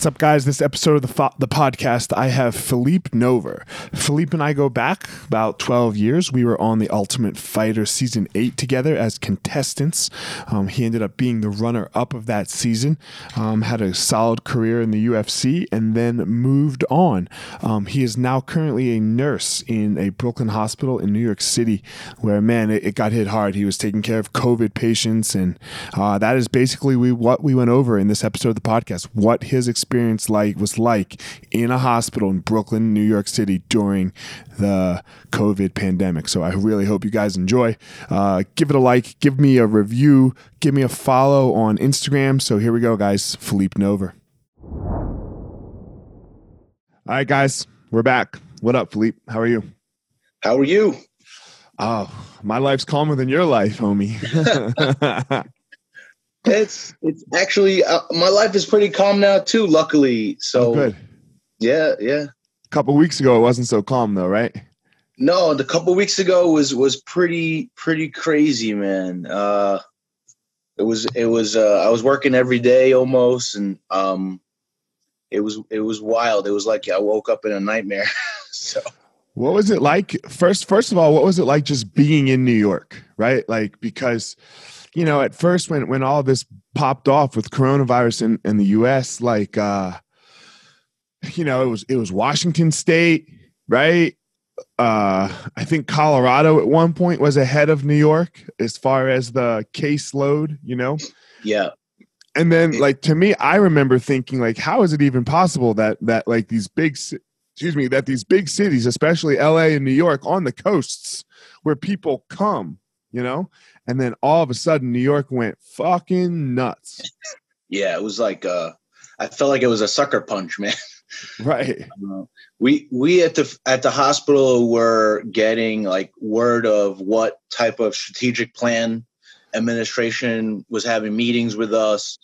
What's up, guys? This episode of the, fo- the podcast, I have Philippe Nover. Philippe and I go back about 12 years. We were on the Ultimate Fighter season eight together as contestants. Um, he ended up being the runner up of that season, um, had a solid career in the UFC, and then moved on. Um, he is now currently a nurse in a Brooklyn hospital in New York City, where, man, it, it got hit hard. He was taking care of COVID patients, and uh, that is basically we, what we went over in this episode of the podcast, what his experience experience like was like in a hospital in Brooklyn, New York City during the COVID pandemic. So I really hope you guys enjoy. Uh, give it a like, give me a review, give me a follow on Instagram. So here we go, guys. Philippe Nover. All right, guys, we're back. What up, Philippe? How are you? How are you? Oh, my life's calmer than your life, homie. It's it's actually uh, my life is pretty calm now too. Luckily, so Oh, good. yeah, yeah. A couple weeks ago, it wasn't so calm though, right? No, the couple weeks ago was was pretty pretty crazy, man. Uh, it was it was uh, I was working every day almost, and um, it was it was wild. It was like I woke up in a nightmare. so What was it like? First, first of all, what was it like just being in New York, right? Like because, you know, at first when when all this popped off with coronavirus in, in the US, like uh, you know, it was it was Washington State, right? Uh, I think Colorado at one point was ahead of New York as far as the caseload, you know. yeah, And then like to me, I remember thinking like, how is it even possible that that like these big excuse me, that these big cities, especially LA and New York on the coasts where people come, you know? And then all of a sudden New York went fucking nuts. yeah. It was like uh, I felt like it was a sucker punch, man. Right. Uh, we we at the at the hospital were getting like word of what type of strategic plan administration was having meetings with us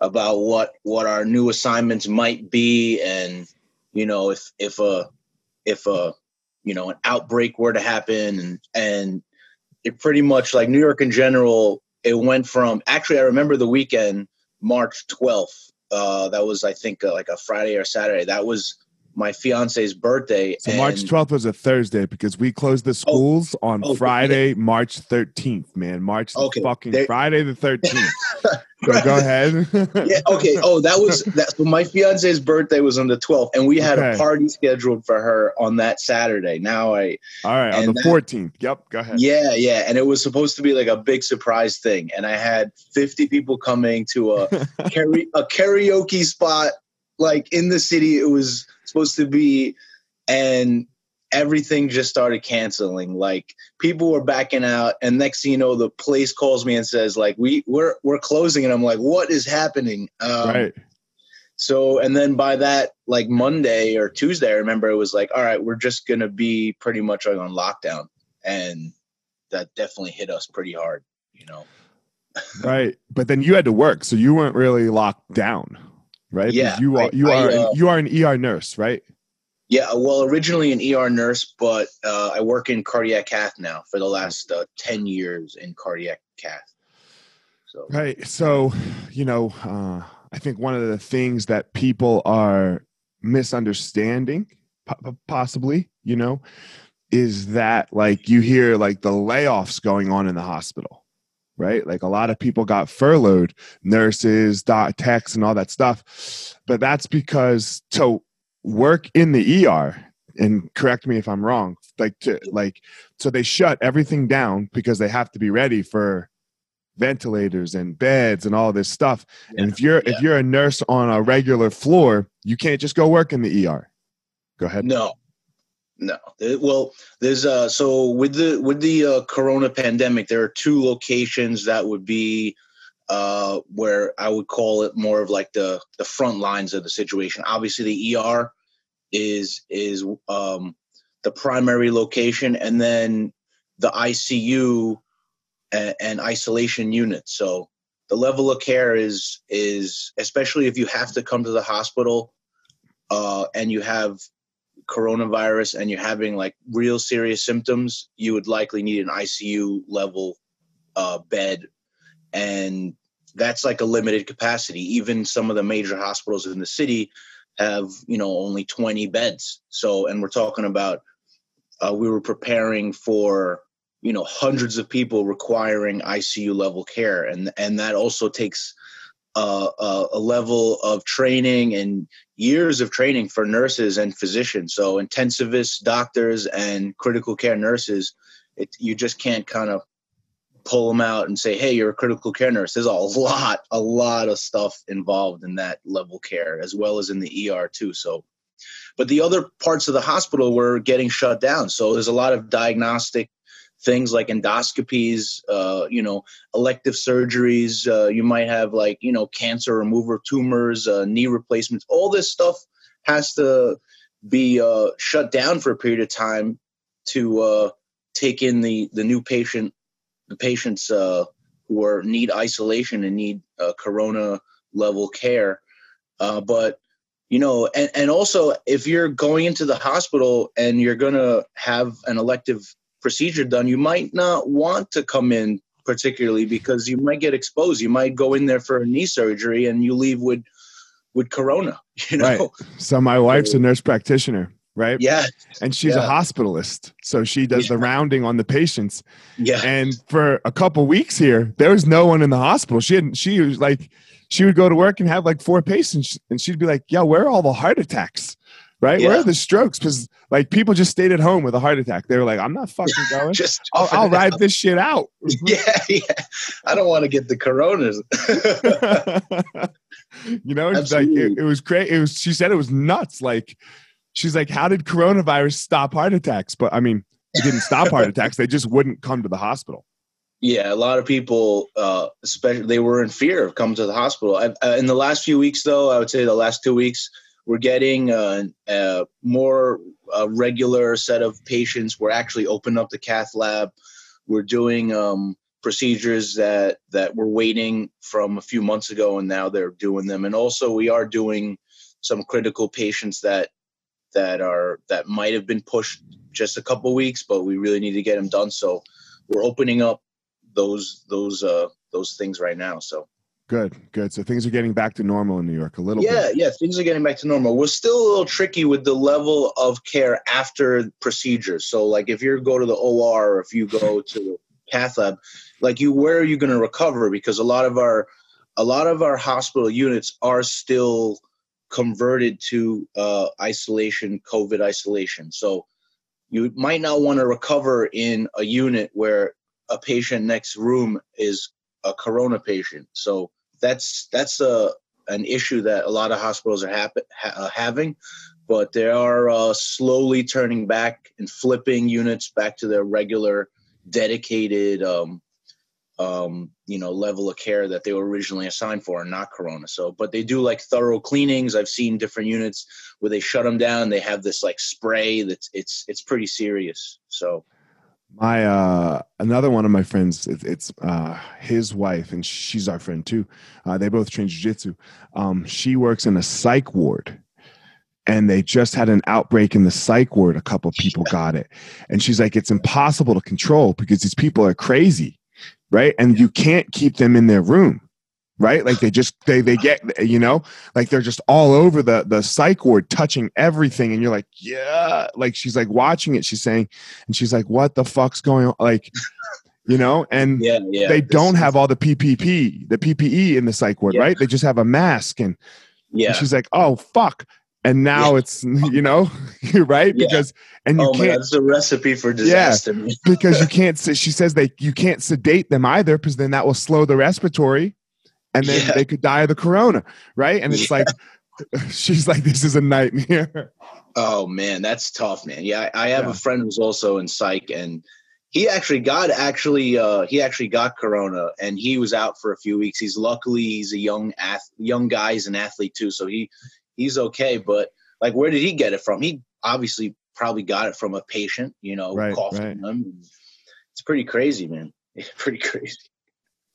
about what what our new assignments might be and you know if if a if a you know an outbreak were to happen and and it pretty much like New York in general it went from actually I remember the weekend March 12th uh, that was I think uh, like a Friday or Saturday. That was my fiance's birthday. So March 12th was a Thursday because we closed the oh, schools on Oh, Friday, March 13th, man. March the Okay, fucking there- Friday the 13th. so go ahead. yeah, okay. Oh, that was that. So my fiance's birthday was on the 12th, and we had Okay. a party scheduled for her on that Saturday. Now I, All right, on the that- 14th. Yep, go ahead. yeah, yeah, and it was supposed to be like a big surprise thing, and I had 50 people coming to a karaoke, a karaoke spot like in the city. It was supposed to be, and everything just started canceling. Like people were backing out, and next thing you know, the place calls me and says like we we're we're closing, and I'm like, what is happening? Um, right. So, and then by that, like Monday or Tuesday, I remember it was like, all right, we're just going to be pretty much like on lockdown. And that definitely hit us pretty hard, you know? Right. But then you had to work, so you weren't really locked down, right? Yeah, You are I- you I, are uh, you are an ER nurse, right? Yeah. Well, originally an ER nurse, but uh, I work in cardiac cath now for the last uh, 10 years in cardiac cath. So, Right. So, you know, uh, I think one of the things that people are misunderstanding, po- po- possibly, you know, is that like you hear like the layoffs going on in the hospital, right? Like a lot of people got furloughed, nurses, doc, techs, and all that stuff. But that's because to work in the ER, and correct me if I'm wrong, like to like, so they shut everything down because they have to be ready for ventilators and beds and all this stuff. and if you're yeah. if you're a nurse on a regular floor, you can't just go work in the ER. Go ahead. No, no. Well, there's uh so with the with the uh, Corona pandemic, there are two locations that would be uh where I would call it more of like the the front lines of the situation. Obviously, the ER is is um the primary location, and then the ICU and, and isolation units. So the level of care is is especially if you have to come to the hospital uh, and you have coronavirus and you're having like real serious symptoms, you would likely need an ICU level uh, bed, and that's like a limited capacity. Even some of the major hospitals in the city have you know only 20 beds. So, and we're talking about uh, we were preparing for you know hundreds of people requiring ICU level care, and and that also takes uh, a, a level of training and years of training for nurses and physicians. So intensivists, doctors, and critical care nurses, it, you just can't kind of pull them out and say, "Hey, you're a critical care nurse." There's a lot, a lot of stuff involved in that level care, as well as in the ER too. So, but the other parts of the hospital were getting shut down. So there's a lot of diagnostic things like endoscopies, uh, you know, elective surgeries. Uh, you might have like you know cancer remover tumors, uh, knee replacements. All this stuff has to be uh, shut down for a period of time to uh, take in the the new patient, the patients uh, who are need isolation and need corona level care. But you know, and, and also if you're going into the hospital and you're gonna have an elective procedure done, you might not want to come in particularly because you might get exposed. You might go in there for a knee surgery and you leave with with corona. You know, Right. So my wife's a nurse practitioner, right? yeah, And she's a hospitalist. So she does the rounding on the patients. yeah, And for a couple weeks here, there was no one in the hospital. She hadn't she was like she would go to work and have like four patients and she'd be like, "Yeah, where are all the heart attacks?" Right? Where are the strokes? Because like people just stayed at home with a heart attack. They were like, "I'm not fucking going. just I'll, I'll ride this shit out." Yeah, yeah. I don't want to get the coronas. you know, it's like it, it was great. It was. She said it was nuts. Like she's like, "How did coronavirus stop heart attacks?" But I mean, it didn't stop heart attacks. They just wouldn't come to the hospital. Yeah, a lot of people, uh, especially they were in fear of coming to the hospital. I, uh, in the last few weeks, though, I would say the last two weeks, we're getting uh, a more uh, regular set of patients. We're actually opening up the cath lab. We're doing um, procedures that that were waiting from a few months ago, and now they're doing them. And also, we are doing some critical patients that that are that might have been pushed just a couple weeks, but we really need to get them done. So we're opening up those those uh those things right now so Good, good. So things are getting back to normal in New York a little yeah, bit. yeah, things are getting back to normal. We're still a little tricky with the level of care after procedures. So, like, if you go to the OR or if you go to the cath lab, like, you where are you going to recover? Because a lot of our a lot of our hospital units are still converted to uh, isolation, COVID isolation. So, you might not want to recover in a unit where a patient next room is a corona patient. So that's that's a an issue that a lot of hospitals are ha- ha- having, but they are uh, slowly turning back and flipping units back to their regular, dedicated, um, um, you know, level of care that they were originally assigned for, and not Corona. So, but they do like thorough cleanings. I've seen different units where they shut them down. They have this like spray that's it's it's pretty serious. So my uh another one of my friends it, it's uh his wife and she's our friend too. Uh they both train jiu-jitsu. Um she works in a psych ward and they just had an outbreak in the psych ward. A couple people got it. And she's like it's impossible to control because these people are crazy right? And you can't keep them in their room right like they just they they get you know like they're just all over the the psych ward touching everything and you're like yeah like she's like watching it she's saying and she's like what the fuck's going on like you know and yeah, yeah. they don't have all the ppp the ppe in the psych ward Yeah. right they just have a mask and, yeah. and she's like oh fuck and now Yeah. it's you know right Yeah. because and you oh can't that's a recipe for disaster. yeah, because you can't she says they you can't sedate them either because then that will slow the respiratory and then Yeah. they could die of the corona right and it's like she's like this is a nightmare Oh man, that's tough, man. Yeah, I, I have Yeah. a friend who's also in psych, and he actually got actually uh, he actually got corona, and he was out for a few weeks. He's luckily he's a young ath- young guy, he's an athlete too, so he he's okay. But like, where did he get it from? He obviously probably got it from a patient, you know, Right, coughing right. him. It's pretty crazy, man. It's pretty crazy.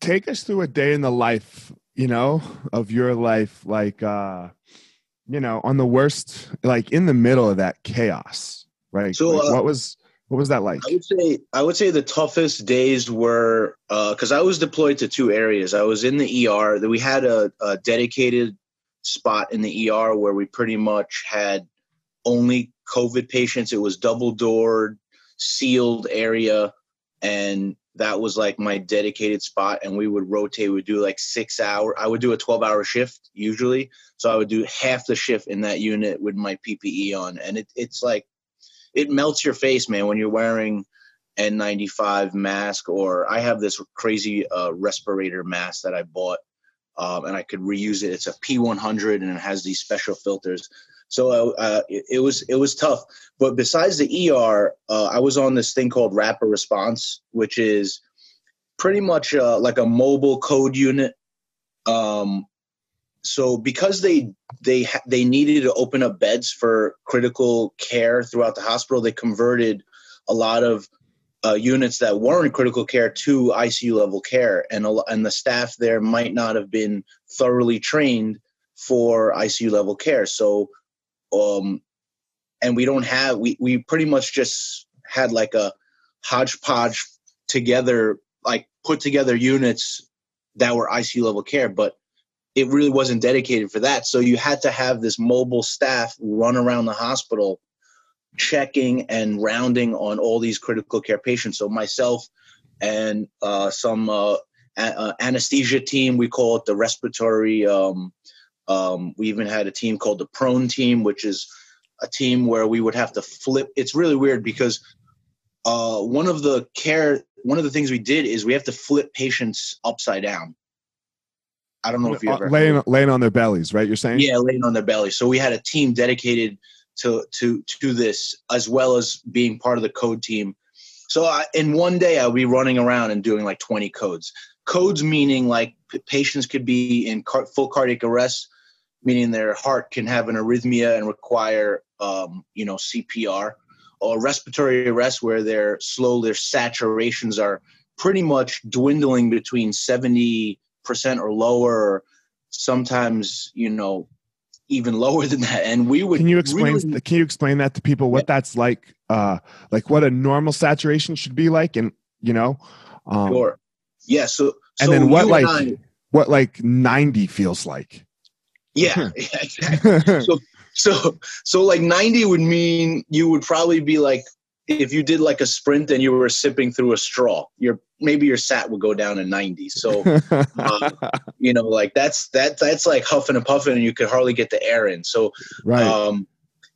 Take us through a day in the life you know of your life like uh you know on the worst like in the middle of that chaos right So, Like, uh, what was what was that like I would say I would say the toughest days were because I was deployed to two areas. I was in the ER. That we had a, a dedicated spot in the ER where we pretty much had only COVID patients. It was double doored, sealed area, and that was like my dedicated spot. And we would rotate. We would do like six hour. I would do a twelve hour shift usually, so I would do half the shift in that unit with my PPE on, and it, it's like it melts your face, man, when you're wearing N95 mask. Or I have this crazy uh, respirator mask that I bought, um, and I could reuse it. It's a P100, and it has these special filters. So uh, it, it was it was tough. But besides the ER, uh, I was on this thing called Rapid Response, which is pretty much uh, like a mobile code unit. Um, so because they they they needed to open up beds for critical care throughout the hospital, they converted a lot of uh, units that weren't critical care to ICU level care, and a, and the staff there might not have been thoroughly trained for ICU level care. So, um, and we don't have we we pretty much just had like a hodgepodge together, like put together units that were ICU level care, but it really wasn't dedicated for that. So you had to have this mobile staff run around the hospital checking and rounding on all these critical care patients. So myself and uh, some uh, a- uh, anesthesia team, we call it the respiratory. Um, um, we even had a team called the prone team, which is a team where we would have to flip. It's really weird because uh, one of the care, one of the things we did is we have to flip patients upside down. I don't know if you ever laying laying on their bellies right you're saying yeah, laying on their belly. So we had a team dedicated to to to this, as well as being part of the code team. So I, in one day, I'll be running around and doing like 20 codes. Codes meaning like patients could be in car- full cardiac arrest, meaning their heart can have an arrhythmia and require um, you know CPR, or respiratory arrest where their slow their saturations are pretty much dwindling between 70 percent or lower. Sometimes you know even lower than that and we would can you explain really- can you explain that to people what that's like uh like what a normal saturation should be like and you know um sure yeah so and so then what like I- what like 90 feels like. Yeah, yeah exactly. so so so like 90 would mean you would probably be like if you did like a sprint and you were sipping through a straw your maybe your sat would go down to 90 so uh, you know like that's that that's like huffing and puffing and you could hardly get the air in. So right. um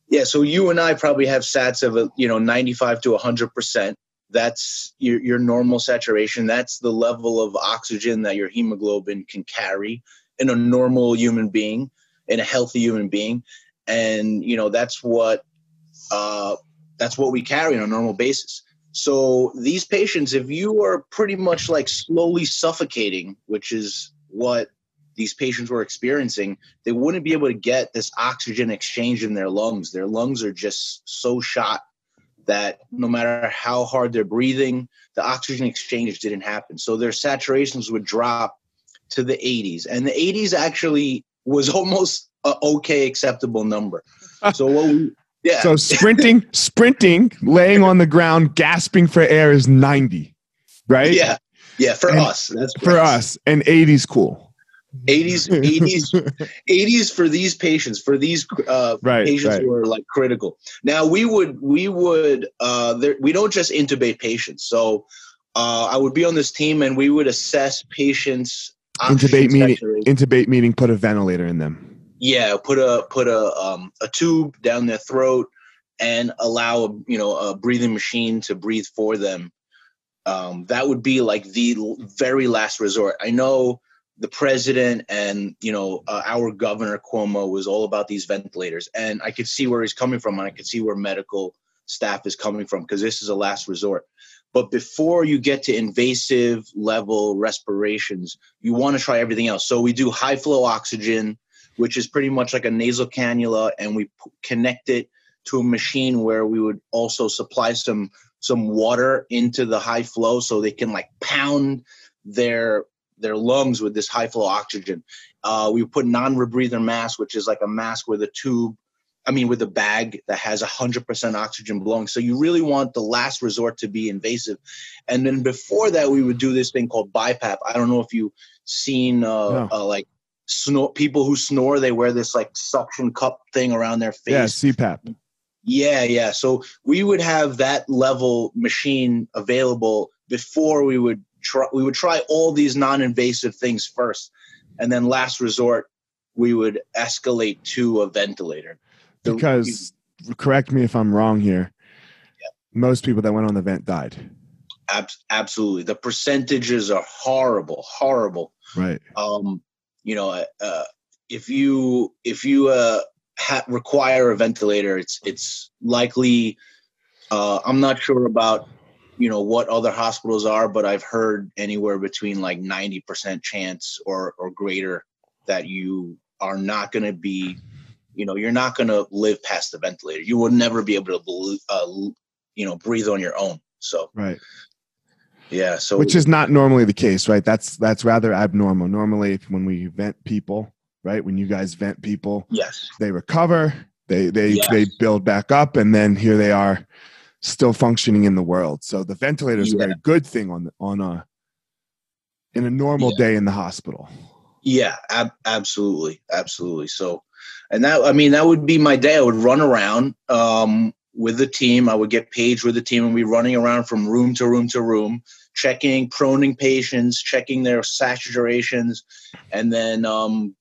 yeah so you and i probably have sats of a you know 95 to 100 percent. That's your, your normal saturation. That's the level of oxygen that your hemoglobin can carry in a normal human being in a healthy human being. And you know that's what uh, that's what we carry on a normal basis. So these patients if you are pretty much like slowly suffocating which is what these patients were experiencing they wouldn't be able to get this oxygen exchange in their lungs. Their lungs are just so shot that no matter how hard they're breathing the oxygen exchange didn't happen. So their saturations would drop to the 80s and the 80s actually was almost a okay acceptable number. So what we yeah. So sprinting, sprinting, laying on the ground, gasping for air is 90, right? Yeah. Yeah, for and us. That's for us. And 80's cool. 80s 80s 80s for these patients for these uh, right, patients right. who are like critical now we would we would uh, there, we don't just intubate patients so uh, i would be on this team and we would assess patients intubate meaning intubate meaning put a ventilator in them yeah, put a put a um, a tube down their throat and allow you know a breathing machine to breathe for them. Um, that would be like the very last resort. I know the president and you know uh, our governor Cuomo was all about these ventilators, and I could see where he's coming from, and I could see where medical staff is coming from because this is a last resort. But before you get to invasive level respirations, you want to try everything else. So we do high flow oxygen which is pretty much like a nasal cannula, and we p- connect it to a machine where we would also supply some some water into the high flow so they can like pound their their lungs with this high flow oxygen. Uh, we put non-rebreather mask, which is like a mask with a tube, I mean, with a bag that has 100% oxygen blowing. So you really want the last resort to be invasive. And then before that, we would do this thing called BiPAP. I don't know if you've seen uh, no. uh, like snore people who snore they wear this like suction cup thing around their face. Yeah cpap. Yeah yeah. So we would have that level machine available before we would try we would try all these non-invasive things first. And then last resort we would escalate to a ventilator. Because correct me if i'm wrong here yeah. most people that went on the vent died. Ab- absolutely. The percentages are horrible horrible. Right. Um you know, uh, uh, if you if you uh, ha- require a ventilator, it's it's likely. Uh, I'm not sure about you know what other hospitals are, but I've heard anywhere between like 90% chance or or greater that you are not going to be, you know, you're not going to live past the ventilator. You will never be able to, uh, you know, breathe on your own. So right. Yeah. So which is not normally the case, right? That's that's rather abnormal. Normally, when we vent people, right? When you guys vent people, yes, they recover, they they yes. they build back up, and then here they are, still functioning in the world. So the ventilator is yeah. a very good thing on the, on a in a normal yeah. day in the hospital. Yeah, ab- absolutely, absolutely. So, and that I mean that would be my day. I would run around. Um, with the team. I would get paged with the team and be running around from room to room to room, checking, proning patients, checking their saturations, and then, um,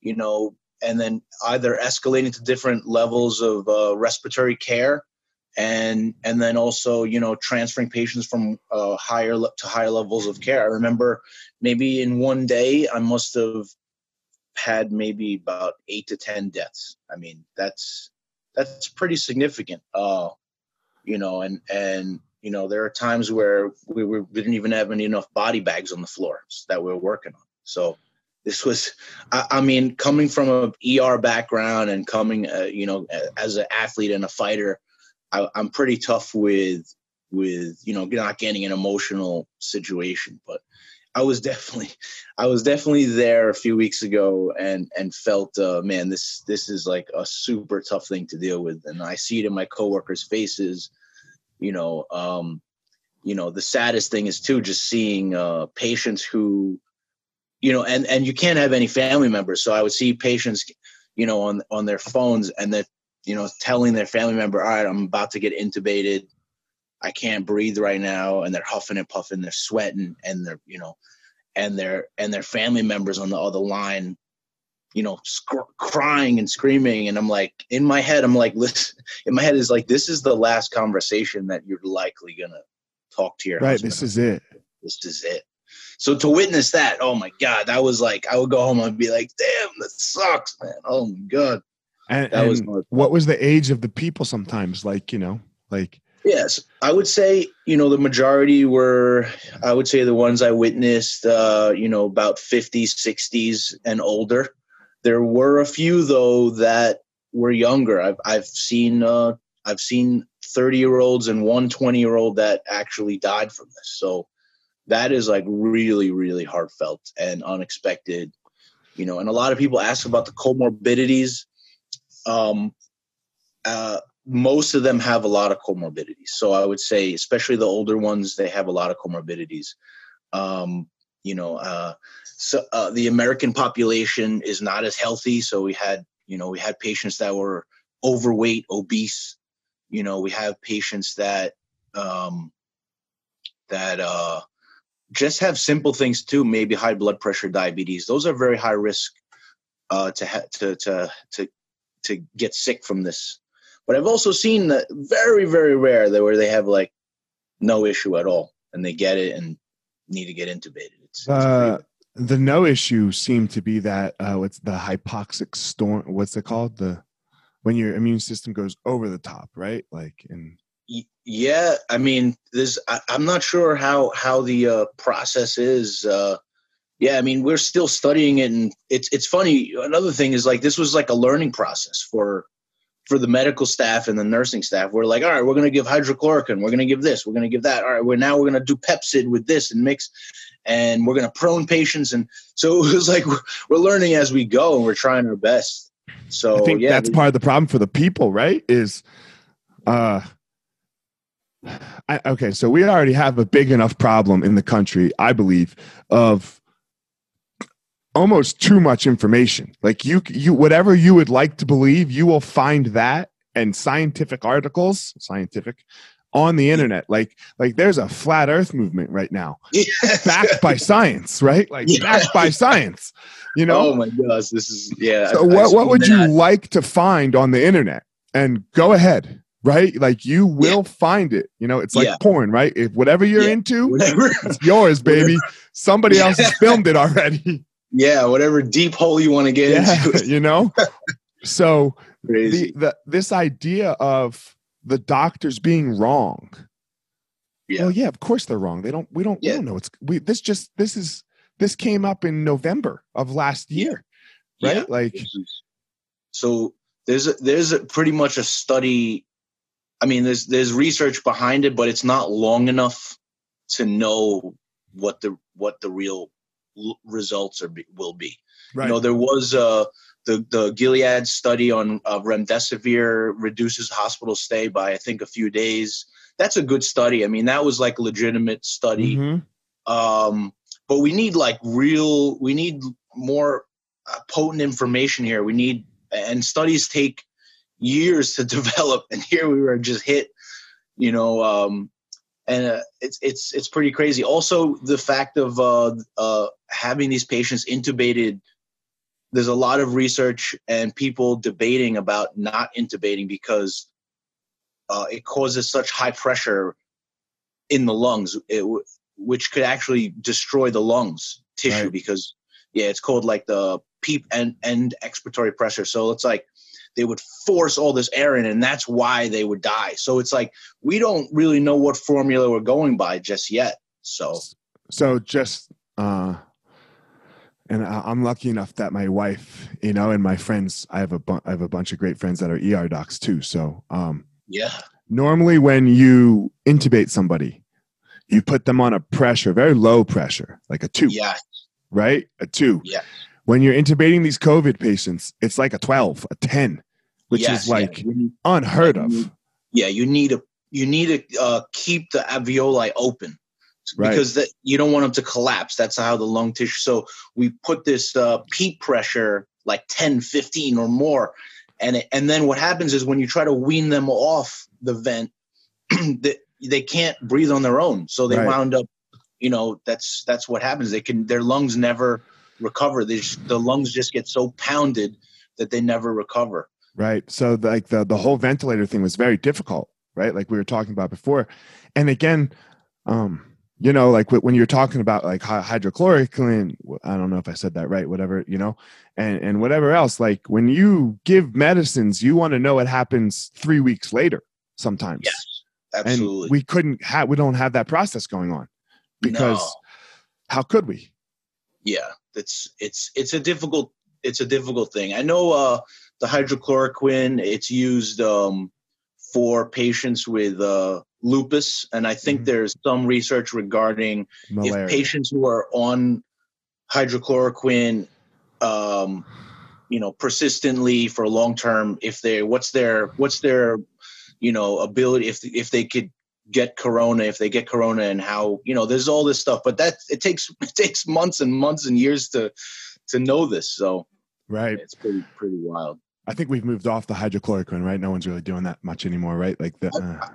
you know, and then either escalating to different levels of uh, respiratory care, and and then also, you know, transferring patients from uh, higher le- to higher levels of care. I remember maybe in one day I must have had maybe about eight to ten deaths. I mean, that's that's pretty significant. Uh, you know, and and you know there are times where we, were, we didn't even have any enough body bags on the floors that we are working on. So this was, I, I mean, coming from a ER background and coming, uh, you know, as an athlete and a fighter, I, I'm pretty tough with with you know not getting an emotional situation, but I was definitely, I was definitely there a few weeks ago and and felt, uh, man, this this is like a super tough thing to deal with, and I see it in my coworkers' faces. You know, um, you know, the saddest thing is too just seeing uh, patients who you know, and and you can't have any family members. So I would see patients, you know, on on their phones, and they're you know telling their family member, "All right, I'm about to get intubated. I can't breathe right now," and they're huffing and puffing, they're sweating, and they're you know, and their and their family members on the other line you know, sc- crying and screaming. And I'm like, in my head, I'm like, listen, in my head is like, this is the last conversation that you're likely going to talk to your right. husband. This is it. This is it. So to witness that, oh my God, that was like, I would go home and be like, damn, that sucks, man. Oh my God. And, That and hard. what was the age of the people sometimes? Like, you know, like, Yes, I would say you know the majority were I would say the ones I witnessed uh, you know about 50s, 60s and older. There were a few though that were younger. I've I've seen uh, I've seen 30 year olds and one 20 year old that actually died from this. So that is like really really heartfelt and unexpected. You know, and a lot of people ask about the comorbidities. Um, uh, most of them have a lot of comorbidities. So I would say, especially the older ones, they have a lot of comorbidities. Um, you know, uh, so uh, the American population is not as healthy. So we had, you know, we had patients that were overweight, obese. You know, we have patients that um, that uh, just have simple things too, maybe high blood pressure, diabetes. Those are very high risk uh, to ha- to to to to get sick from this. But I've also seen that very, very rare that where they have like no issue at all and they get it and need to get intubated. It's, it's uh, the no issue seemed to be that, uh, what's the hypoxic storm? What's it called? The, when your immune system goes over the top, right? Like, in, yeah, I mean, there's I, I'm not sure how how the uh, process is. Uh, yeah, I mean, we're still studying it, and it's it's funny. Another thing is like this was like a learning process for for the medical staff and the nursing staff. We're like, all right, we're gonna give hydrochloroquine, we're gonna give this, we're gonna give that. All right, we're now we're gonna do Pepcid with this and mix, and we're gonna prone patients, and so it was like we're, we're learning as we go, and we're trying our best. So I think yeah, that's part of the problem for the people, right? Is, uh, I, okay, so we already have a big enough problem in the country, I believe, of almost too much information. Like you, you, whatever you would like to believe, you will find that and scientific articles, scientific, on the internet. Like, like there's a flat Earth movement right now, backed by science, right? Like Yeah. backed by science. You know, oh my gosh, this is yeah. so I've what, what seen would you like to find on the internet and go ahead right like you will find it you know it's like Yeah. porn right if whatever you're Yeah. into whatever? it's yours baby somebody else has filmed it already yeah, whatever deep hole you want to get yeah into. you know so the, the this idea of the doctors being wrong Yeah. well yeah of course they're wrong they don't we don't we Yeah. don't know it's we this just this is this came up in november of last Yeah. year right Yeah. like So there's a, there's a pretty much a study. I mean, there's there's research behind it, but it's not long enough to know what the what the real l- results are be, will be. right You know, there was uh, the the Gilead study on uh, remdesivir reduces hospital stay by I think a few days. That's a good study. I mean, that was like a legitimate study. Mhm. um, but we need like real we need more uh, potent information here we need and studies take years to develop and here we were just hit you know um, and uh, it's it's it's pretty crazy. Also the fact of uh, uh, having these patients intubated there's a lot of research and people debating about not intubating because uh, it causes such high pressure in the lungs. It, which could actually destroy the lungs tissue Right. because yeah it's called like the peep and end expiratory pressure. So it's like they would force all this air in and that's why they would die. So it's like we don't really know what formula we're going by just yet. So so just uh and i'm lucky enough that my wife you know and my friends i have a bu- i have a bunch of great friends that are er docs too. So um yeah. normally when you intubate somebody you put them on a pressure very low pressure like a two yeah. right? A two. Yeah. When you're intubating these covid patients it's like a 12 a 10 which yes, is yeah. like You need- unheard of yeah you need to you need to uh, keep the alveoli open Right. because that you don't want them to collapse. That's how the lung tissue. So we put this uh, peak pressure like 10, 15 or more, and it, and then what happens is when you try to wean them off the vent, they, they can't breathe on their own. So they Right. wound up, you know, that's that's what happens. They can their lungs never recover. They just, the lungs just get so pounded that they never recover. Right. So like the the whole ventilator thing was very difficult, right? Like we were talking about before. And again, um, you know, like when you're talking about like hy- hydrochloroquine, I don't know if I said that right, whatever, you know, and and whatever else, like when you give medicines, you want to know what happens 3 weeks later sometimes. Yes, absolutely. And we couldn't have we don't have that process going on. Because No. how could we? yeah it's it's it's a difficult it's a difficult thing i know uh the hydrochloroquine it's used um for patients with uh lupus and i think Mhm. there's some research regarding Malaria. if patients who are on hydrochloroquine um you know persistently for long term if they what's their what's their you know ability if if they could get corona if they get corona and how you know there's all this stuff but that it takes it takes months and months and years to to know this so right. it's pretty pretty wild I think we've moved off the hydrochloroquine, right? No one's really doing that much anymore, right? Like the uh,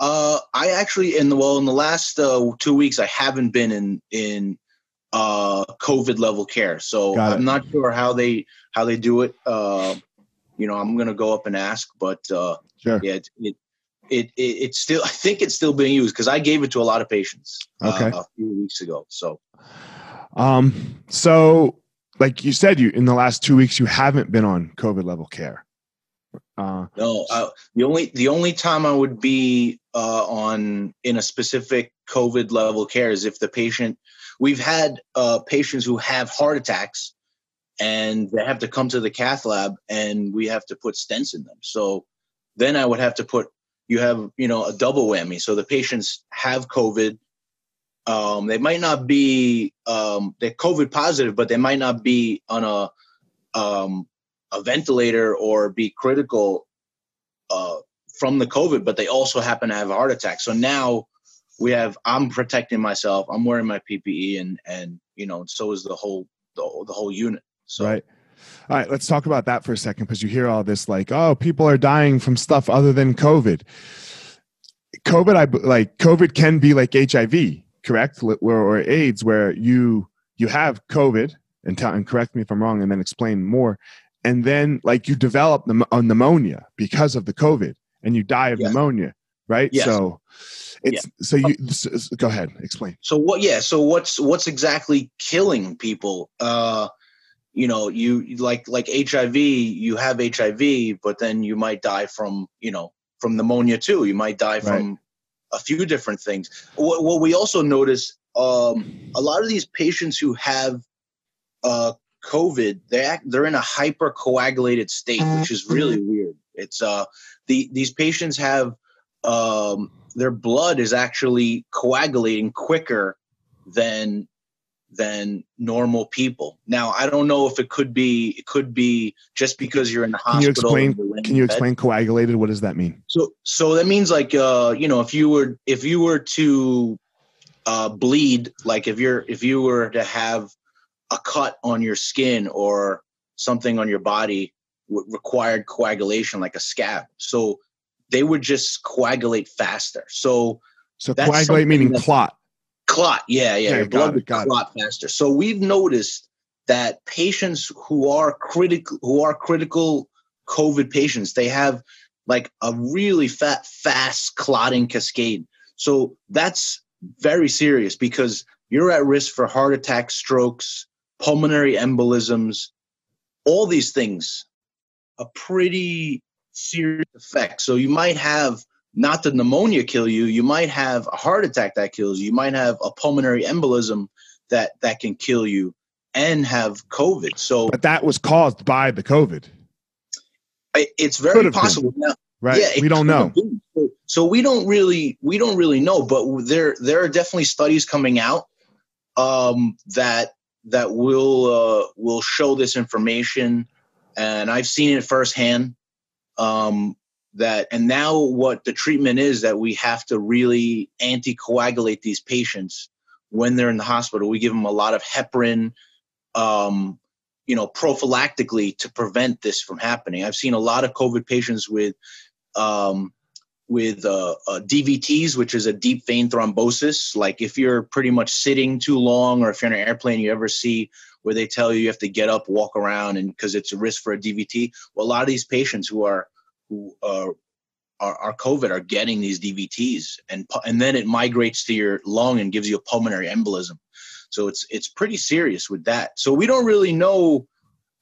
uh i actually in the well in the last uh, two weeks i haven't been in in uh covid level care so i'm not sure how they how they do it uh you know i'm gonna go up and ask but uh sure. yeah it it, it, it it's still i think it's still being used because i gave it to a lot of patients uh, a few weeks ago so Um, so like you said, you in the last two weeks you haven't been on COVID level care. Uh, No, uh, the only the only time I would be uh, on in a specific COVID level care is if the patient. We've had uh, patients who have heart attacks, and they have to come to the cath lab, and we have to put stents in them. So then I would have to put. You have you know a double whammy. So the patients have COVID. Um, they might not be um, they're COVID positive, but they might not be on a um, a ventilator or be critical uh, from the COVID, but they also happen to have a heart attack. So now we have I'm protecting myself. I'm wearing my PPE, and and you know, so is the whole the, the whole unit. So right. All right, let's talk about that for a second because you hear all this like, oh, people are dying from stuff other than COVID. COVID, I like COVID can be like HIV, correct, or, or AIDS, where you you have COVID and, tell, and correct me if I'm wrong, and then explain more, and then like you develop a pneumonia because of the COVID, and you die of Yes. pneumonia, right? Yes. So it's so you s- s- go ahead, explain. so what? Yeah. So what's what's exactly killing people? Uh, you know, you like like HIV. You have HIV, but then you might die from you know from pneumonia too. You might die from a few different things. What, what we also notice, um, a lot of these patients who have uh, COVID, they act, they're in a hypercoagulated state, which is really weird. It's uh, the these patients have um, their blood is actually coagulating quicker than than normal people. Now, I don't know if it could be it could be just because you're in the hospital. Can you explain? and you're laying Can you explain coagulated? What does that mean? So so that means like uh you know if you were if you were to uh bleed like if you're if you were to have a cut on your skin or something on your body w- required coagulation like a scab. So they would just coagulate faster. So So coagulate meaning that- clot. Clot, yeah, yeah, your blood it, would got it. clot faster. So we've noticed that patients who are critical who are critical COVID patients, they have like a really fat, fast clotting cascade. So that's very serious because you're at risk for heart attacks, strokes, pulmonary embolisms, all these things, a pretty serious effect. So you might have not the pneumonia kill you, you might have a heart attack that kills you, you might have a pulmonary embolism that that can kill you and have COVID. So But that was caused by the COVID, it's very possible. Now, right? Yeah, we don't know. So, so we don't really we don't really know, but there there are definitely studies coming out um, that that will uh, will show this information, and I've seen it firsthand. Um, that and now what the treatment is that we have to really anticoagulate these patients when they're in the hospital. We give them a lot of heparin um, you know prophylactically to prevent this from happening. I've seen a lot of covid patients with um, with uh, uh, dvts which is a deep vein thrombosis. Like if you're pretty much sitting too long or if you're in an airplane you ever see where they tell you you have to get up walk around and because it's a risk for a dvt well a lot of these patients who are who uh, are, are COVID are getting these DVTs, and and then it migrates to your lung and gives you a pulmonary embolism. So it's it's pretty serious with that. So we don't really know,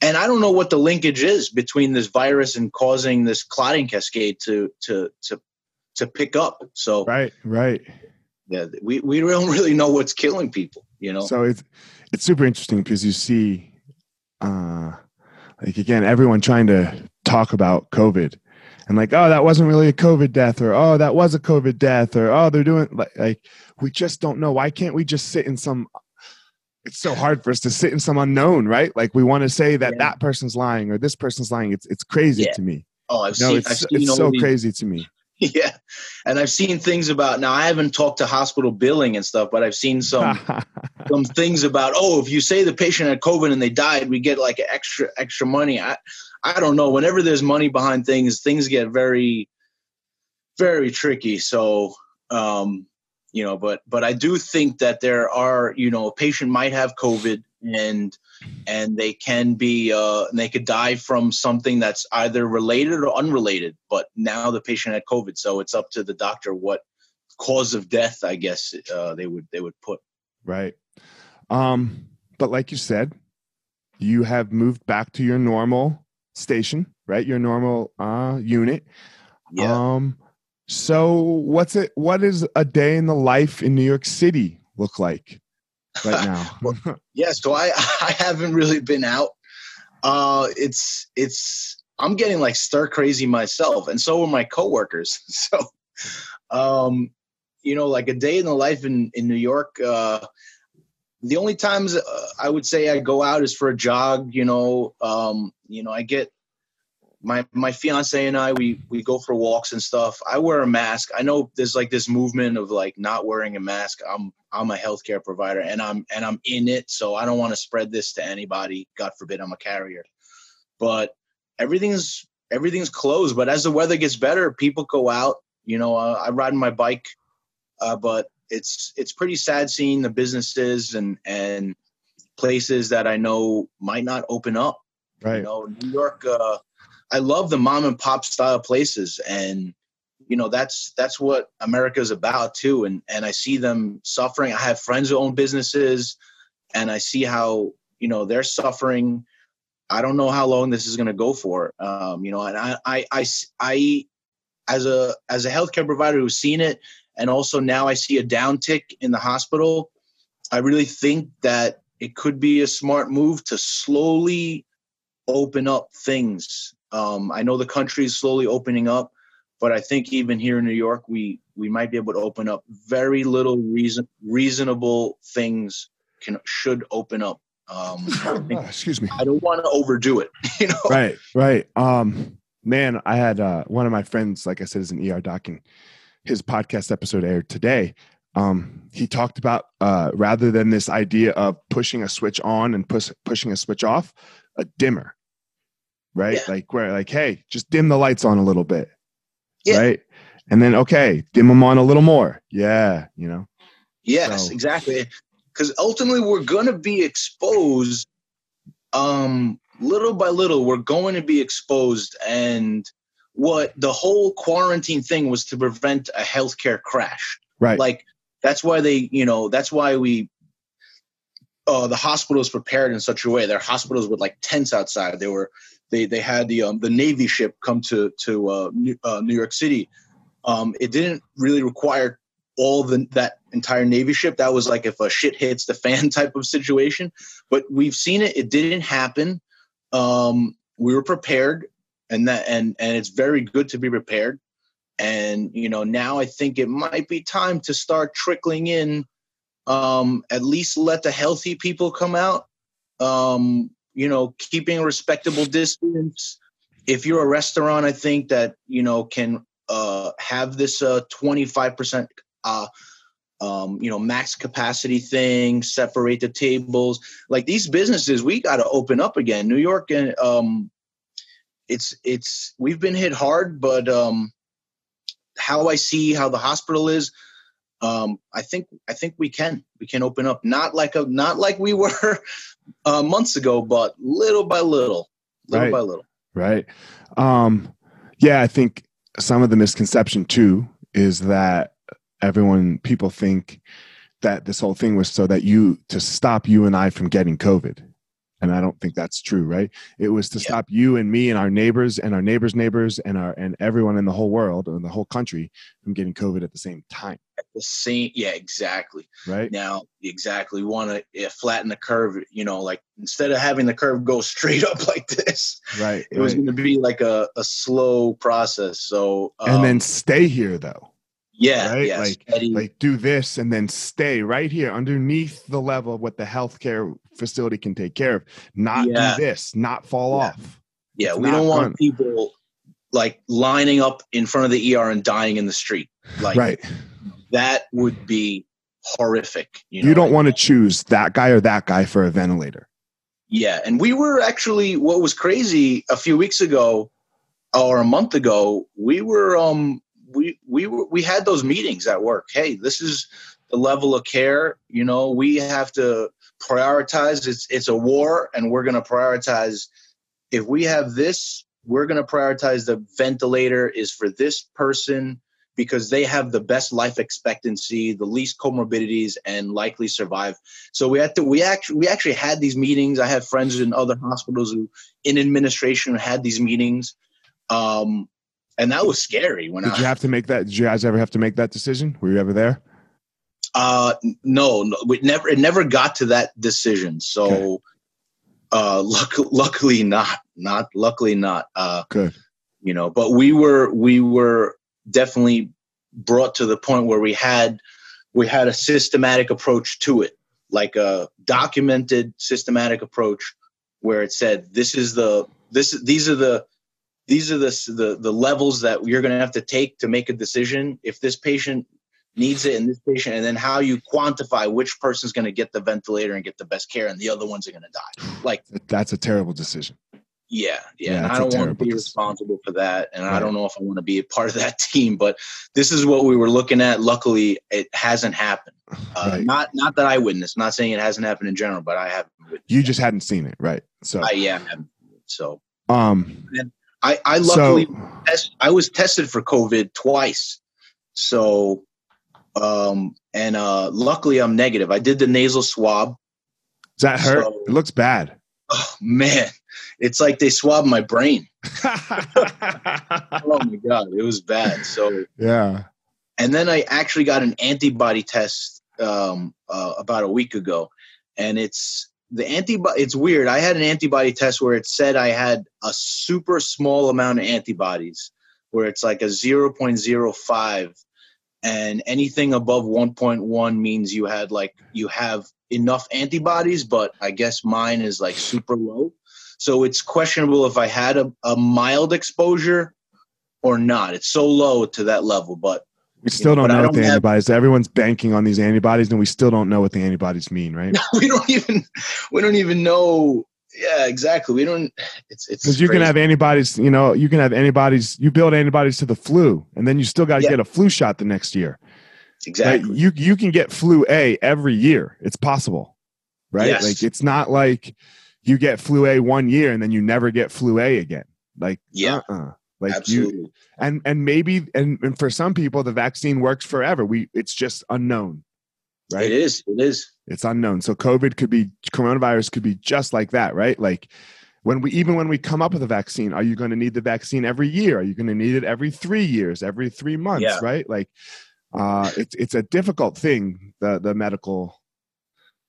and I don't know what the linkage is between this virus and causing this clotting cascade to to to to pick up. So right, right. Yeah, we we don't really know what's killing people. You know. So it's it's super interesting because you see, uh, like again, everyone trying to talk about COVID and like, oh, that wasn't really a COVID death, or oh, that was a COVID death, or oh, they're doing like, like we just don't know. Why can't we just sit in some? It's so hard for us to sit in some unknown, right? Like we want to say that yeah. that person's lying or this person's lying. It's it's crazy yeah. to me. Oh, I've no, seen. It's, I've seen it's so these, crazy to me. Yeah, and I've seen things about. Now I haven't talked to hospital billing and stuff, but I've seen some some things about. Oh, if you say the patient had COVID and they died, we get like extra extra money. I I don't know. Whenever there's money behind things, things get very, very tricky. So, um, you know, but but I do think that there are, you know, a patient might have COVID and and they can be uh, they could die from something that's either related or unrelated. But now the patient had COVID, so it's up to the doctor what cause of death, I guess uh, they would they would put. Right. Um, but like you said, you have moved back to your normal station, right? Your normal uh, unit. Yeah. Um, so what's it? What is a day in the life in New York City look like right now? well, yeah. So I I haven't really been out. Uh, it's it's I'm getting like stir crazy myself, and so are my coworkers. So, um, you know, like a day in the life in in New York. Uh, the only times uh, I would say I go out is for a jog. You know, um, you know, I get my my fiance and I we we go for walks and stuff. I wear a mask. I know there's like this movement of like not wearing a mask. I'm I'm a healthcare provider and I'm and I'm in it, so I don't want to spread this to anybody. God forbid I'm a carrier. But everything's everything's closed. But as the weather gets better, people go out. You know, uh, I ride my bike, uh, but it's it's pretty sad seeing the businesses and and places that I know might not open up. Right. You know, New York. Uh, I love the mom and pop style places, and you know that's that's what America's about too. And and I see them suffering. I have friends who own businesses, and I see how you know they're suffering. I don't know how long this is going to go for. Um, you know, and I, I, I, I, as a as a healthcare provider who's seen it and also now I see a downtick in the hospital. I really think that it could be a smart move to slowly open up things. Um, I know the country is slowly opening up, but I think even here in New York, we we might be able to open up. Very little reason reasonable things can should open up. Um, Excuse me. I don't want to overdo it. You know. Right. Right. Um, man, I had uh, one of my friends, like I said, is an ER doc, and his podcast episode aired today, um, he talked about uh, rather than this idea of pushing a switch on and push, pushing a switch off, a dimmer, right? Yeah. Like where, like, hey, just dim the lights on a little bit, yeah. right? And then okay, dim them on a little more. Yeah, you know. Yes, so. exactly. Because ultimately, we're going to be exposed, um, little by little. We're going to be exposed, and what the whole quarantine thing was to prevent a healthcare crash. Right. Like that's why they, you know, that's why we uh, the hospitals prepared in such a way. Their hospitals with like tents outside. They were they they had the um, the Navy ship come to to uh, New, uh, New York City. Um, it didn't really require all the that entire Navy ship. That was like if a shit hits the fan type of situation. But we've seen it. It didn't happen. Um, we were prepared and that and and it's very good to be prepared and you know now i think it might be time to start trickling in um at least let the healthy people come out um you know keeping a respectable distance if you're a restaurant, I think that you know can uh, have this uh, 25% uh, um, you know max capacity thing, separate the tables. Like these businesses, we got to open up again. New York and um, it's it's we've been hit hard, but um, how I see how the hospital is, um, I think I think we can we can open up not like a not like we were uh, months ago, but little by little, little Right. by little. right um yeah i think some of the misconception too is that everyone people think that this whole thing was so that you to stop you and i from getting covid and i don't think that's true right it was to Yeah. stop you and me and our neighbors and our neighbors neighbors and our and everyone in the whole world and the whole country from getting covid at the same time at The same, yeah, exactly. right Now, exactly, we want to flatten the curve. You know, like instead of having the curve go straight up like this, right, it was going to be like a, a slow process. So, um, and then stay here though yeah, right? yeah, Like- steady. like do this and then stay right here underneath the level of what the healthcare facility can take care of not Yeah. do this not fall Yeah. off yeah, it's we don't want fun. people like lining up in front of the ER and dying in the street. Like right that would be horrific. You, you, don't want to choose that guy or that guy for a ventilator Yeah, and we were actually what was crazy a few weeks ago or a month ago. We were um we we were we had those meetings at work. Hey, this is the level of care. You know, we have to prioritize. It's it's a war, and we're going to prioritize. If we have this, we're going to prioritize the ventilator is for this person because they have the best life expectancy, the least comorbidities, and likely survive. So we had to we actually we actually had these meetings. I have friends in other hospitals who in administration had these meetings. Um and that was scary when did I you have to make that did you guys ever have to make that decision were you ever there uh no, no we never it never got to that decision. So Okay. uh luck, luckily not not luckily not uh good you know but we were we were definitely brought to the point where we had we had a systematic approach to it like a documented systematic approach where it said this is the this is these are the these are the the, the levels that you're going to have to take to make a decision if this patient needs it and this patient and then how you quantify which person's going to get the ventilator and get the best care and the other ones are going to die like that's a terrible decision yeah, yeah. Yeah, and I don't want to be decision. responsible for that. And I don't know if I want to be a part of that team, but this is what we were looking at. Luckily, it hasn't happened. Uh, Right. Not not that I witnessed. Not saying it hasn't happened in general, but I haven't. You just hadn't seen it right so I yeah. I. So um I I luckily so test, I was tested for COVID twice. So um and uh luckily I'm negative. I did the nasal swab. does that hurt So- it looks bad Oh man, it's like they swabbed my brain. Oh my god, it was bad. So yeah and then I actually got an antibody test um, uh, about a week ago, and it's the antibody. It's weird. I had an antibody test where it said I had a super small amount of antibodies, where it's like a zero point zero five, and anything above one point one means you had like you have enough antibodies. But I guess mine is like super low, so it's questionable if I had a, a mild exposure or not. It's so low to that level, but we still know, don't know what don't the have- antibodies everyone's banking on these antibodies and we still don't know what the antibodies mean right we don't even we don't even know yeah exactly we don't it's it's Because you can have antibodies, you know, you can have antibodies. You build antibodies to the flu, and then you still got to Yeah. get a flu shot the next year. Exactly You you can get flu A every year. It's possible, right? Yes. Like it's not like you get flu A one year and then you never get flu A again. Like Yeah. uh-uh. Like you and and maybe and, and for some people the vaccine works forever. We it's just unknown, right? it is it is It's unknown. So COVID could be coronavirus could be just like that, right? Like when we even when we come up with a vaccine, are you going to need the vaccine every year? Are you going to need it every three years, every three months, Yeah. right? Like uh it's it's a difficult thing, the the medical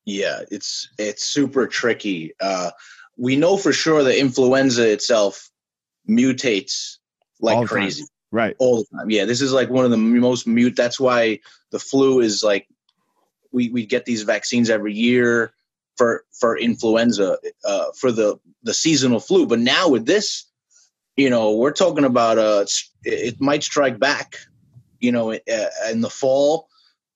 yeah it's it's super tricky uh we know for sure that influenza itself mutates like All the time. crazy right. all the time yeah this is like one of the most mute that's why the flu is like we we get these vaccines every year for for influenza uh for the the seasonal flu but now with this you know, we're talking about uh, it might strike back, you know, in the fall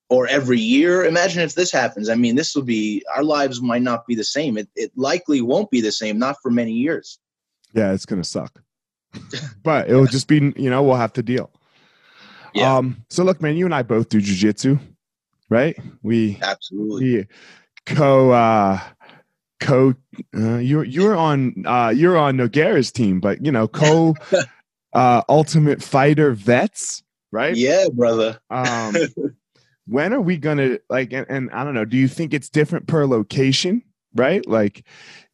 or every year. Imagine if this happens. I mean, this will be our lives might not be the same. It, it likely won't be the same, not for many years. Yeah, it's gonna suck, but it will just be, you know, we'll have to deal. Yeah. Um, so look, man, you and I both do jujitsu, right? We absolutely we co uh co uh, you're you're on uh you're on Nogueira's team, but you know, co uh ultimate fighter vets, right? Yeah, brother. Um when are we gonna like and, and i don't know do you think it's different per location right? Like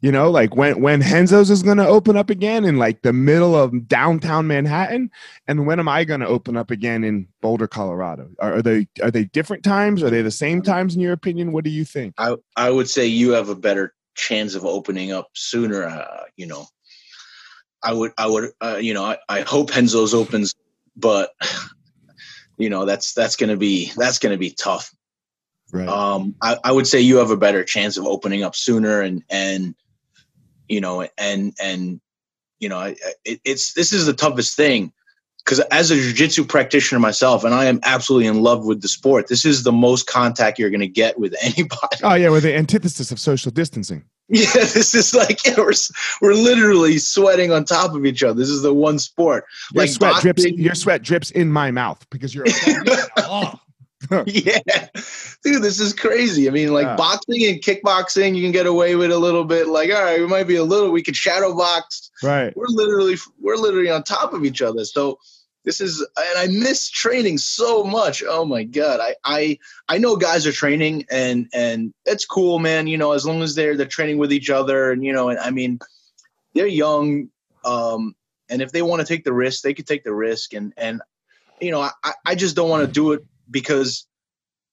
you know like when when Renzo's is gonna open up again in like the middle of downtown manhattan and when am i gonna open up again in boulder colorado? Are, are they are they different times? Are they the same times in your opinion? What do you think? I i would say you have a better chance of opening up sooner uh, you know. I would i would uh, you know I, I hope Renzo's opens but you know that's that's gonna be that's gonna be tough. Right. Um, I, I would say you have a better chance of opening up sooner and and you know and and you know it, it's this is the toughest thing. Because as a jiu-jitsu practitioner myself and i am absolutely in love with the sport this is the most contact you're going to get with anybody. Oh yeah with the antithesis of social distancing. Yeah this is like know, we're, we're literally sweating on top of each other. This is the one sport. Your like sweat boxing, drips your sweat drips in my mouth because you're oh. yeah. Dude this is crazy. I mean like yeah. boxing and kickboxing you can get away with a little bit. Like all right we might be a little we could shadow box. Right. We're literally we're literally on top of each other. So this is and i miss training so much. Oh my god. I i i know guys are training and and it's cool man you know as long as they're they're training with each other and you know and i mean they're young um and if they want to take the risk they could take the risk. And and you know i i just don't want to do it because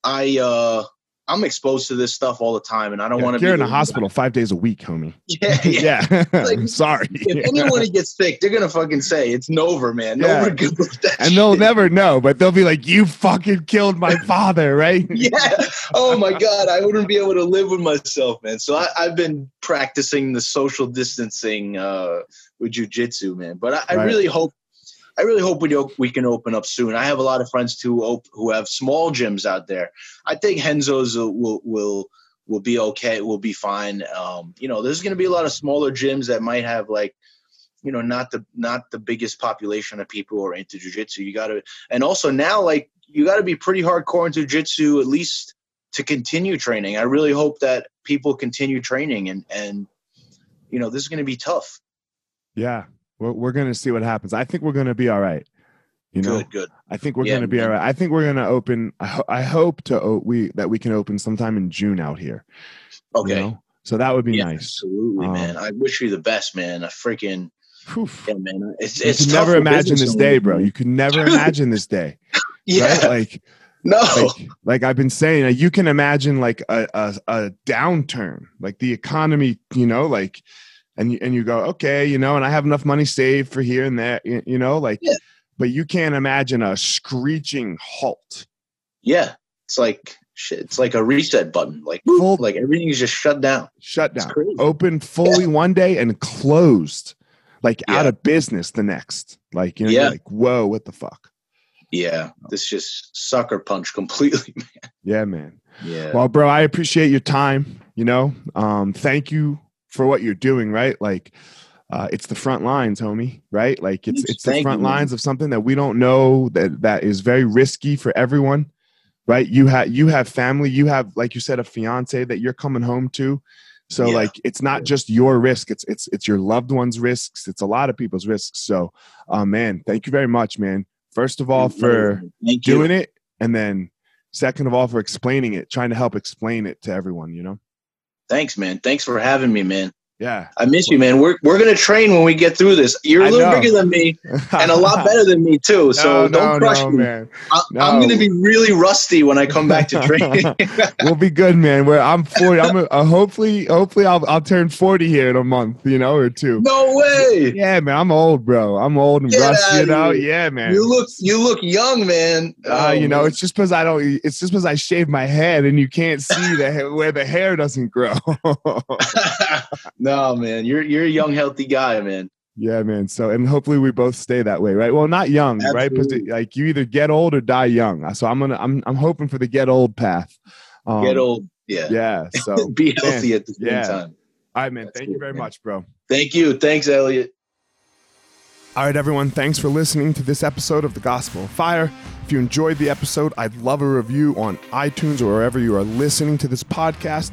i uh I'm exposed to this stuff all the time, and I don't yeah, want to. You're in a hospital five days a week, homie. Yeah, yeah. yeah. Like, sorry. If anyone gets sick, they're gonna fucking say it's Nover, man. Yeah. Nover good And they'll never know, but they'll be like, "You fucking killed my father," right? yeah. Oh my god, I wouldn't be able to live with myself, man. So I, have been practicing the social distancing uh, with jujitsu, man. But I, I really hope I really hope we we can open up soon. I have a lot of friends too op- who have small gyms out there. I think Renzo's will will will be okay. Will be fine. Um, you know, there's going to be a lot of smaller gyms that might have like, you know, not the not the biggest population of people who are into jujitsu. You got to, and also now like you got to be pretty hardcore into jujitsu at least to continue training. I really hope that people continue training and and you know this is going to be tough. Yeah, we're, we're going to see what happens. I think we're going to be all right. You know, good, good. I think we're yeah, going to be all right. I think we're going to open. I, ho- I hope to we that we can open sometime in June out here. Okay. You know? So that would be yeah, nice. Absolutely, um, man. I wish you the best, man. I freaking. Yeah, man. It's, you it's could never imagine this day, bro. You could never imagine this day. yeah. Right? Like no. Like, like, I've been saying, you can imagine like a, a, a downturn, like the economy, you know, like and you, and you go okay you know and i have enough money saved for here and there you, you know like yeah. but you can't imagine a screeching halt. Yeah it's like it's like a reset button like Full, like everything is just shut down. Shut down. open fully yeah. one day and closed like yeah. out of business the next. Like you know yeah. like whoa what the fuck? Yeah this just sucker punch completely man. Yeah man. Yeah. Well bro i appreciate your time you know? Um thank you for what you're doing, right? Like uh, it's the front lines, homie, right? Like it's it's the front lines of something that we don't know that that is very risky for everyone, right? You have you have family, you have like you said a fiance that you're coming home to. So yeah. like it's not just your risk, it's it's it's your loved ones' risks, it's a lot of people's risks. So uh man, thank you very much, man. First of all for doing it and then second of all for explaining it, trying to help explain it to everyone, you know. Thanks, man. Thanks for having me, man. Yeah. I miss you, man. We're we're gonna train when we get through this. You're a little bigger than me and a lot better than me too. So no, don't no, crush no, me. Man. I, am gonna be really rusty when I come back to training. we'll be good, man. Where I'm 40. I'm a, uh, hopefully hopefully I'll I'll turn 40 here in a month, you know, or two. No way. Yeah, man. I'm old, bro. I'm old and get rusty, you know. Yeah, man. You look you look young, man. Uh, oh, you know, it's just because I don't. It's just because I shave my head and you can't see the where the hair doesn't grow. No, man. You're you're a young, healthy guy, man. Yeah, man. So, and hopefully we both stay that way, right? Well, not young, right? Because like you either get old or die young. So I'm gonna, I'm, I'm hoping for the get old path. Um, get old, yeah, yeah. So be healthy man, at the same yeah. time. All right, man. That's Thank you very man. much, bro. Thank you. Thanks, Elliot. All right, everyone. Thanks for listening to this episode of the Gospel of Fire. If you enjoyed the episode, I'd love a review on iTunes or wherever you are listening to this podcast.